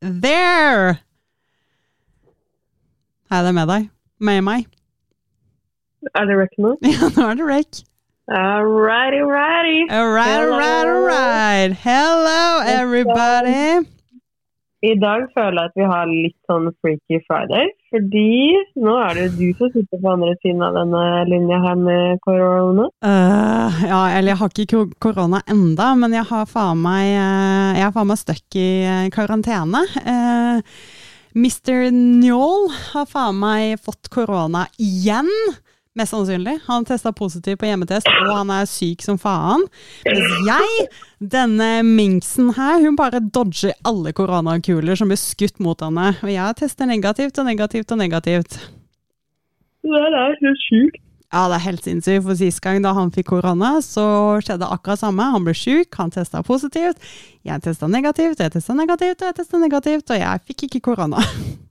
there! Er det med deg? Med meg? Er det rec nå? Ja, nå er det rec. Alrighty, righty. Alright, alright, alright. Hello, everybody. I dag føler jeg at vi har litt sånn freaky friday, fordi nå er det du som sitter på andre siden av denne linja her med korona. Uh, ja, eller jeg har ikke korona enda, men jeg har faen meg, uh, jeg har faen meg støkk i uh, karantene. Uh, Mr. Njål har faen meg fått korona igjen. Mest sannsynlig. Han testa positivt på hjemmetest, og han er syk som faen. Mens jeg, denne minksen her, hun bare dodger alle koronakuler som blir skutt mot henne. Og jeg tester negativt og negativt og negativt. Det er helt sjukt. Ja, det er helt sinnssykt. For sist gang da han fikk korona, så skjedde akkurat samme. Han ble syk, han testa positivt. Jeg testa negativt, jeg testa negativt, og jeg testa negativt, og jeg fikk ikke korona.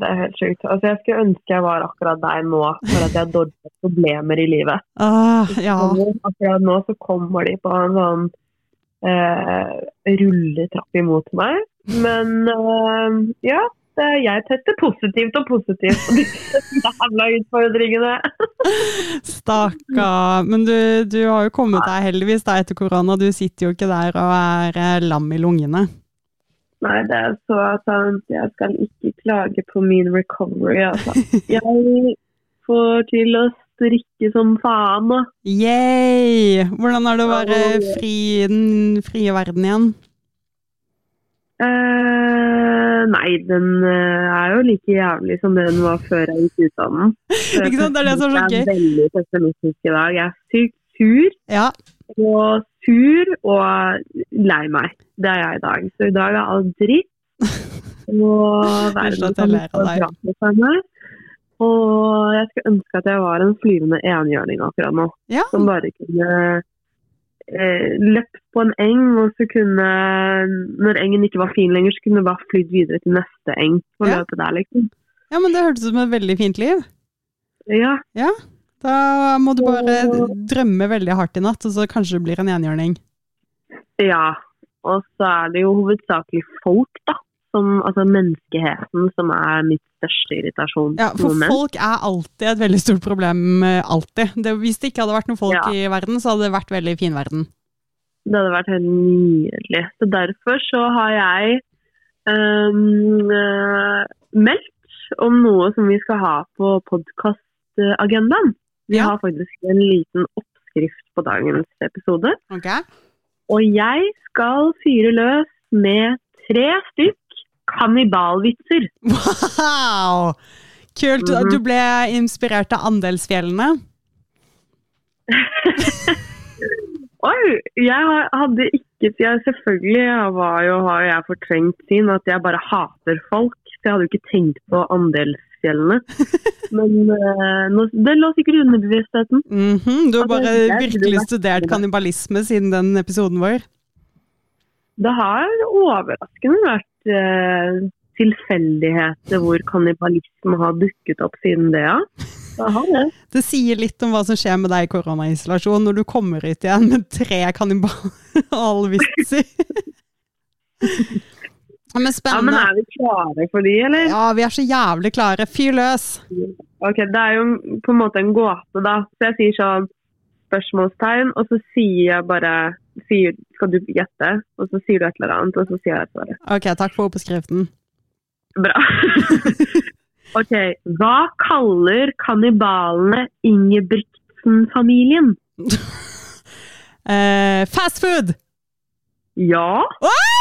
Det er helt sjukt. Altså, jeg skulle ønske jeg var akkurat deg nå, for at jeg dodget problemer i livet. Ah, ja. Akkurat nå så kommer de på en sånn eh, rulletrapp imot meg. Men eh, ja, jeg tester positivt og positivt på disse jævla utfordringene. Stakkar. Men du, du har jo kommet deg heldigvis da etter korona. Du sitter jo ikke der og er eh, lam i lungene. Nei, det er så sant. Jeg skal ikke klage på min recovery, altså. Jeg får til å strikke som faen nå. Yay! Hvordan er det å være fri i den frie verden igjen? Uh, nei, den uh, er jo like jævlig som den var før jeg gikk ut av den. Ikke sant? Det er det som er så Jeg er veldig pessimistisk i dag. Jeg er sykt sur Ja. Og sur og lei meg. Det er jeg i dag. Så i dag er alt dritt. Og verden kan av deg. meg. Og jeg skulle ønske at jeg var en flyvende enhjørning akkurat nå. ja. Som bare kunne eh, løpt på en eng, og så kunne Når engen ikke var fin lenger, så kunne jeg bare flydd videre til neste eng og Ja. løpe der, liksom. Ja, men det hørtes ut som et veldig fint liv. Ja. Ja. Da må du bare drømme veldig hardt i natt, og så kanskje det blir en enhjørning. ja. Og så er det jo hovedsakelig folk, da. Som, altså menneskeheten som er mitt største irritasjon. Ja, for moment. folk er alltid et veldig stort problem. eh, Alltid. Det, hvis det ikke hadde vært noen folk Ja. i verden, så hadde det vært veldig fin verden. Det hadde vært helt nydelig. Så derfor så har jeg øh, meldt om noe som vi skal ha på podkastagendaen. Vi Ja. har faktisk en liten oppskrift på dagens episode. Okay. Og jeg skal fyre løs med tre stykk kannibalvitser. Wow! Kult. Mhm. Du ble inspirert av Andelsfjellene. Oi! Jeg hadde ikke jeg, Selvfølgelig var jo, har jeg fortrengt sin at jeg bare hater folk. Så jeg hadde jo ikke tenkt på andelsfjellene. Men uh, nå, det lå sikkert i underbevisstheten. Mhm, Du har bare virkelig studert kannibalisme siden den episoden vår. Det har overraskende vært uh, tilfeldigheter hvor kannibalisme har dukket opp siden det, ja. Det sier litt om hva som skjer med deg i koronaisolasjon når du kommer ut igjen med tre kannibalvitser. Men Ja, men er vi klare for de, eller? Ja, vi er så jævlig klare. Fyr løs! Ok, Det er jo på en måte en gåte, da. Så jeg sier sånn spørsmålstegn, og så sier jeg bare sier, Skal du gjette? Og så sier du et eller annet, og så sier jeg svaret. Ok, takk for oppskriften. Bra. ok. Hva kaller kannibalene Ingebrigtsen-familien? Eh, fast food! Ja? Oi!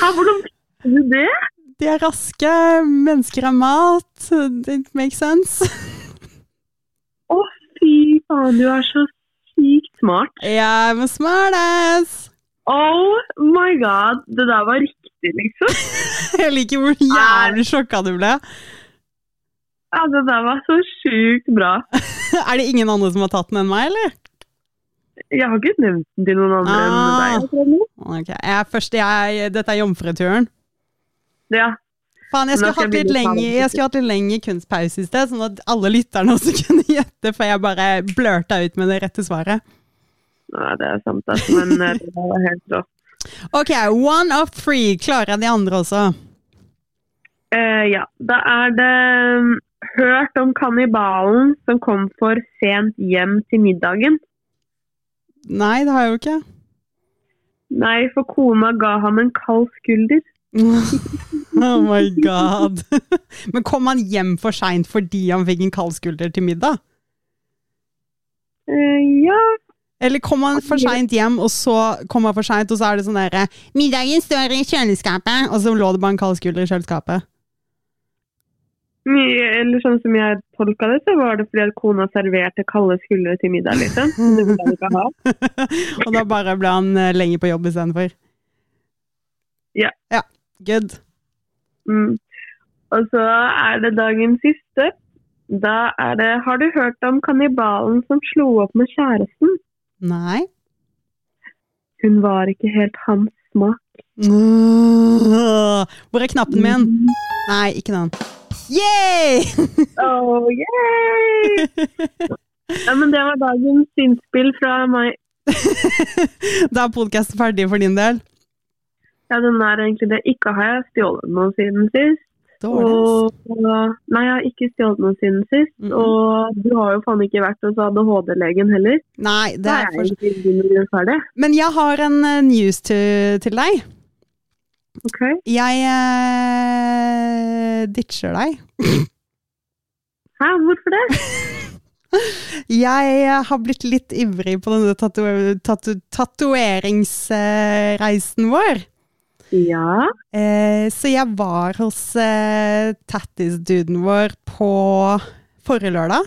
Ja, Hvordan visste du det? De er raske, mennesker er mat. It makes sense. Å, fy faen, du er så sykt smart. Jeg a smartass! Oh my god, det der var riktig, liksom. Jeg liker hvor jævlig sjokka du ble. Ja, det der var så sjukt bra. Er det ingen andre som har tatt den enn meg, eller? Jeg har ikke nevnt den til noen andre enn Ah. deg. Okay. Ok, jeg først, jeg, Dette er jomfruturen. Ja. Faen, jeg skulle hatt litt lenge, jeg skulle hatt litt lenge kunstpause i sted, sånn at alle lytterne også kunne gjette, for jeg bare blørta ut med det rette svaret. Nei, det er sant, altså, men eh, det var helt rått. Ok, one of three. Klarer jeg de andre også? Uh, ja, da er det mm, hørt om kannibalen som kom for sent hjem til middagen. Nei, det har jeg jo ikke. Nei, for kona ga ham en kald skulder. Oh my god. Men kom han hjem for seint fordi han fikk en kald skulder til middag? Uh, ja, Eller kom han for seint hjem, og så kom han for seint, og så er det sånn derre 'Middagen står i kjøleskapet', og så lå det bare en kald skulder i kjøleskapet. Mye, eller sånn som jeg tolka det, så var det fordi at kona serverte kalde skuldre til middag, liksom. Det ville han ikke ha. og da bare ble han lenge lenger på jobb istedenfor. Ja. Ja, good. Mm. Og så er det dagen siste. Da er det Har du hørt om kannibalen som slo opp med kjæresten? Nei. Hun var ikke helt hans smak. Hvor er knappen min? Nei, ikke den. Yay! Oh, yay! Ja, men det var dagens innspill fra meg. da er podkasten ferdig for din del. Ja, den er egentlig det. Ikke har jeg stjålet noe siden sist. Og, nei, jeg har ikke stjålet noe siden sist. Mhm. Og du har jo faen ikke vært hos ADHD-legen heller. Nei, det er er for... jeg. Men jeg har en eh, news til, til deg. Ok. Jeg uh, ditcher deg. Hæ, hvorfor det? Jeg har blitt litt ivrig på denne tatu- tatu- tatoveringsreisen vår. Ja. Uh, så jeg var hos eh, tattis-duden vår på forrige lørdag.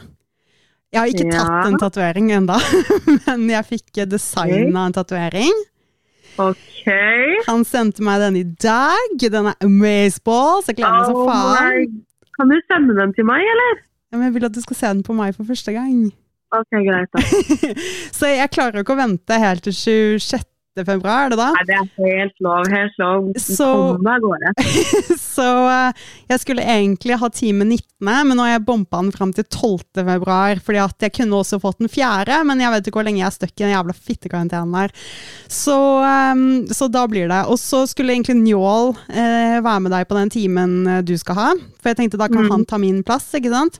Jeg har ikke Ja. tatt en tatovering ennå, men jeg fikk designa en tatovering. Ok. Han sendte meg den i dag. Den er amazeball, så jeg gleder meg som Oh faen. my- Kan du sende den til meg, eller? Ja, men jeg vil at du skal se den på meg for første gang. Ok, greit da. Så jeg klarer ikke å vente helt til 26. februar, er det da? Nei, det er helt lov, helt lov. Så-. Så eh, jeg skulle egentlig ha time 19., men nå har jeg bompa den fram til 12. februar, fordi at jeg kunne også fått den fjerde, men jeg vet ikke hvor lenge jeg er stuck i den jævla fittekarantenen der. Så, eh, så da blir det. Og så skulle egentlig Njål eh, være med deg på den timen eh, du skal ha, for jeg tenkte da kan Mm. han ta min plass, ikke sant?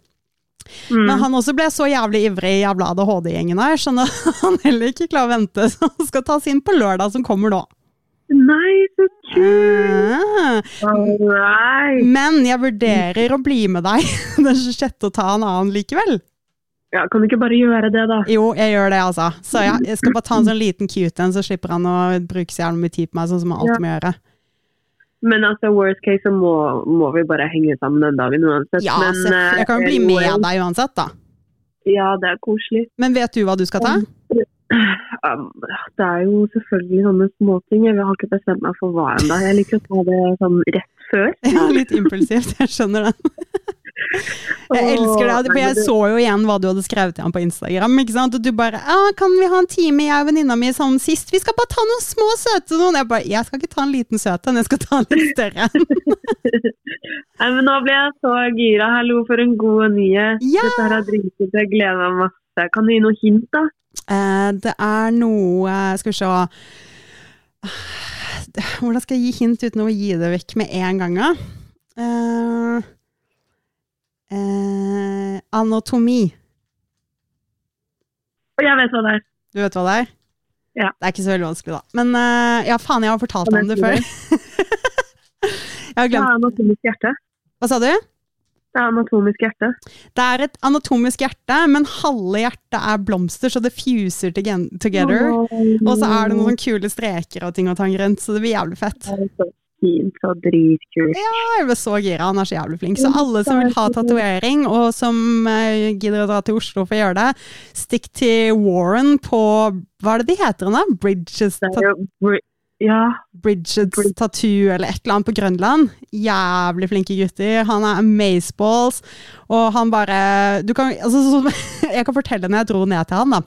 Mm. Men han også ble så jævlig ivrig i jævla ADHD-gjengen her, så nå- han heller ikke klarer å vente, så han skal tas inn på lørdag som kommer nå. Nei, så kult! Ah. Right. Men jeg vurderer å bli med deg den 26. og ta en annen likevel. Ja, kan du ikke bare gjøre det, da? Jo, jeg gjør det, altså. Så jeg, jeg skal bare ta en sånn liten cute en, så slipper han å bruke så jævlig mye tid på meg, sånn som han alltid må gjøre. Men altså, worst case så må, må vi bare henge sammen den dagen uansett. Ja, Men, eh, jeg kan jo bli med deg uansett, da. Ja, det er koselig. Men vet du hva du skal ta? Um, det er jo selvfølgelig sånne småting. Jeg har ikke bestemt meg for hva ennå. Jeg liker å ta det sånn rett før. Ja, litt impulsivt, jeg skjønner den. Jeg elsker det, for jeg så jo igjen hva du hadde skrevet til ham på Instagram. ikke sant? Og du bare ah, 'Kan vi ha en time, jeg og venninna mi, sammen sist? Vi skal bare ta noen små søte noen.' Jeg bare 'Jeg skal ikke ta en liten søt en, jeg skal ta en litt større'. Nei, men nå ble jeg så gira. Hallo, for en god nyhet. Ja. Dette her har dritkult. Jeg gleder meg masse. Kan du gi noe hint, da? Eh, det er noe Skal vi se Hvordan skal jeg gi hint uten å gi det vekk med en gang? da? Eh, eh, anatomi. Jeg vet hva det er. Du vet hva det er? Ja. Det er ikke så veldig vanskelig, da. Men eh, ja, faen, jeg har fortalt om det før. jeg har Det glemt er anatomisk hjerte. Hva sa du? Det er anatomisk hjerte. Det er et anatomisk hjerte, men halve hjertet er blomster, så det fuser together. Og så er det noen kule streker og ting og tang rundt, så det blir jævlig fett. Fint og dritkult. Ja, jeg ble så gira. Han er så jævlig flink. Så alle som vil ha tatovering, og som eh, gidder å dra til Oslo for å gjøre det, stikk til Warren på Hva er det de heter? da? Bridges, Det ta jo br- Ja, Bridgets Brid- Tattoo eller et eller annet på Grønland. Jævlig flinke gutter. Han er amazeballs, og han bare du kan, altså, så, Jeg kan fortelle når jeg dro ned til han, da.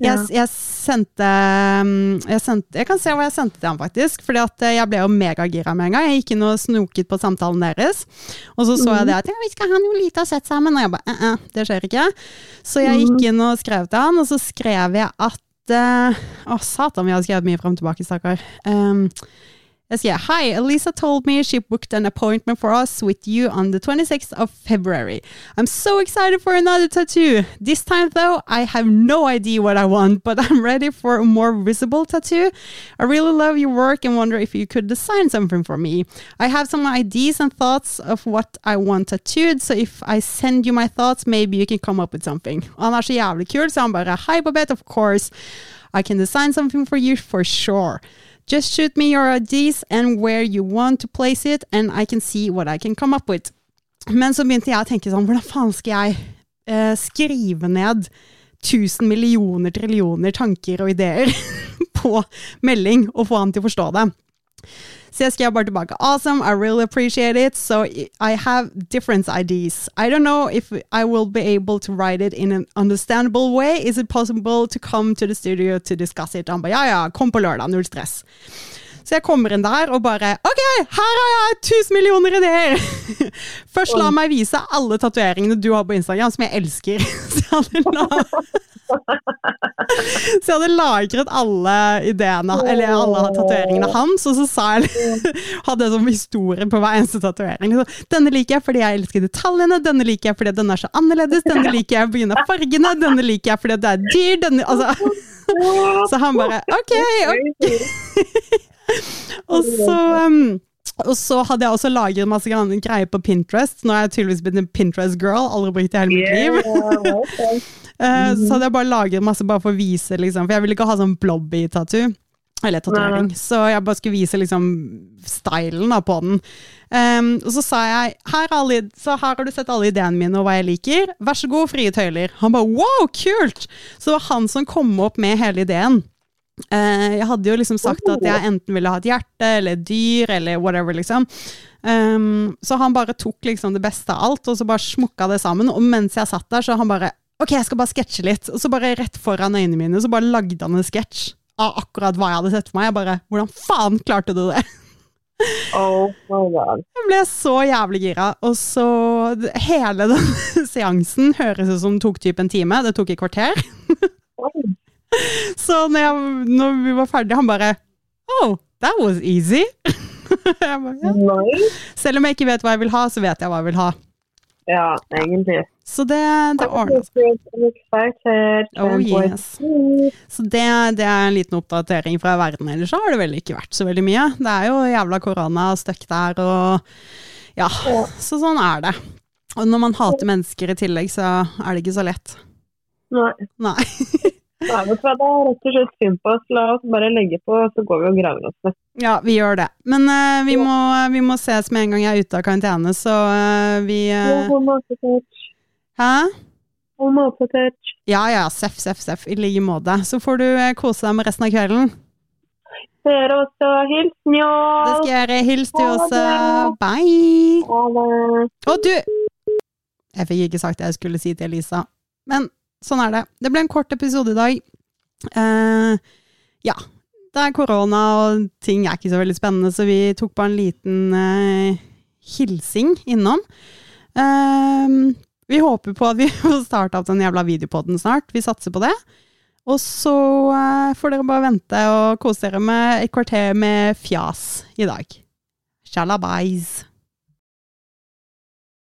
Jeg, Ja. jeg sendte jeg, sendte jeg kan se hva jeg sendte til han, faktisk. fordi at jeg ble jo megagira med en gang. Jeg gikk inn og snoket på samtalen deres. Og så så jeg det at ja, vi skal ha noe lite å sette sammen. Og jeg bare eh, eh, det skjer ikke. Så jeg gikk inn og skrev til han, og så skrev jeg at Å, satan, vi har skrevet mye fram og tilbake, stakkar. Um, skrev Hi, Elisa told me she booked an appointment for us with you on the 26th of February. I'm so excited for another tattoo. This time, though, I have no idea what I want, but I'm ready for a more visible tattoo. I really love your work and wonder if you could design something for me. I have some ideas and thoughts of what I want tattooed, so if I send you my thoughts, maybe you can come up with something. Han er så jævlig kul, så han bare Hi, Babette, of course. I can design something for you for sure. Just shoot me your ideas and where you want to place it, and I can see what I can come up with. Men så begynte jeg å tenke sånn, hvordan faen skal jeg eh, skrive ned tusen millioner trillioner tanker og ideer på melding og få han til å forstå det? Så jeg skrev bare tilbake Awesome, I really appreciate it. So I have different ideas. I don't know if I will be able to write it in an understandable way. Is it possible to come to the studio to discuss it? Han ba ja, ja, kom på lørdag, null stress. Så jeg kommer inn der og bare OK, her har jeg tusen millioner ideer! Først la meg vise alle tatoveringene du har på Instagram, som jeg elsker. Så jeg hadde, så jeg hadde lagret alle ideene, eller alle tatoveringene hans, og så sa jeg hadde jeg sånn historie på hver eneste tatovering. Denne liker jeg fordi jeg elsker detaljene, denne liker jeg fordi den er så annerledes, denne liker jeg pga. fargene, denne liker jeg fordi det er dyr, denne altså. Så han bare OK, ok. og så um, og så hadde jeg også lagret masse greier på Pinterest. Nå er jeg tydeligvis blitt en Pinterest-girl, aldri brukt det i hele mitt liv. Uh, så hadde jeg bare laget masse bare for å vise, liksom, for jeg ville ikke ha sånn blobby-tattoo. Eller tatovering. Så jeg bare skulle vise liksom stylen da, på den. Um, og så sa jeg her, alle, så her har du sett alle ideene mine og hva jeg liker. Vær så god, frie tøyler. Han bare wow, kult! Så det var han som kom opp med hele ideen. Uh, jeg hadde jo liksom sagt at jeg enten ville ha et hjerte eller et dyr eller whatever, liksom. Um, så han bare tok liksom det beste av alt, og så bare smukka det sammen. Og mens jeg satt der, så han bare OK, jeg skal bare sketsje litt. Og så bare rett foran øynene mine, så bare lagde han en sketsj av akkurat hva jeg hadde sett for meg. Jeg bare Hvordan faen klarte du det? Oh my God. Jeg ble så jævlig gira. Og så Hele den seansen høres ut som tok typ en time. Det tok et kvarter. Så når, jeg, når, vi var ferdige, han bare Oh, that was easy. bare, ja. Selv om jeg ikke vet hva jeg vil ha, så vet jeg hva jeg vil ha. Ja, egentlig. Så det, det ordner seg. Oh, yes. Så det, det, er en liten oppdatering fra verden. Ellers har det vel ikke vært så veldig mye. Det er jo jævla korona og støkk der og ja, så sånn er det. Og når man hater mennesker i tillegg, så er det ikke så lett. Nei. Nei. Nei, hva, Det er rett og slett synd på oss. La oss bare legge på, så går vi og graver oss ned. Ja, vi gjør det. Men uh, vi, må, vi, må, ses med en gang jeg er ute av karantene, så uh, vi uh... Hæ? Ja ja, seff, seff, seff. I like måte. Så får du kose deg med resten av kvelden. Dere også. Hils Njål. Det skal jeg gjøre. Hils du også. Bye. Ha det. Å, du Jeg fikk ikke sagt det jeg skulle si til Elisa, men sånn er det. Det ble en kort episode i dag. Uh, ja. Det er korona, og ting er ikke så veldig spennende, så vi tok bare en liten uh, hilsing innom. Uh, vi håper på at vi får starta opp den jævla videopoden snart. Vi satser på det. Og så får dere bare vente og kose dere med et kvarter med fjas i dag. Shalabais.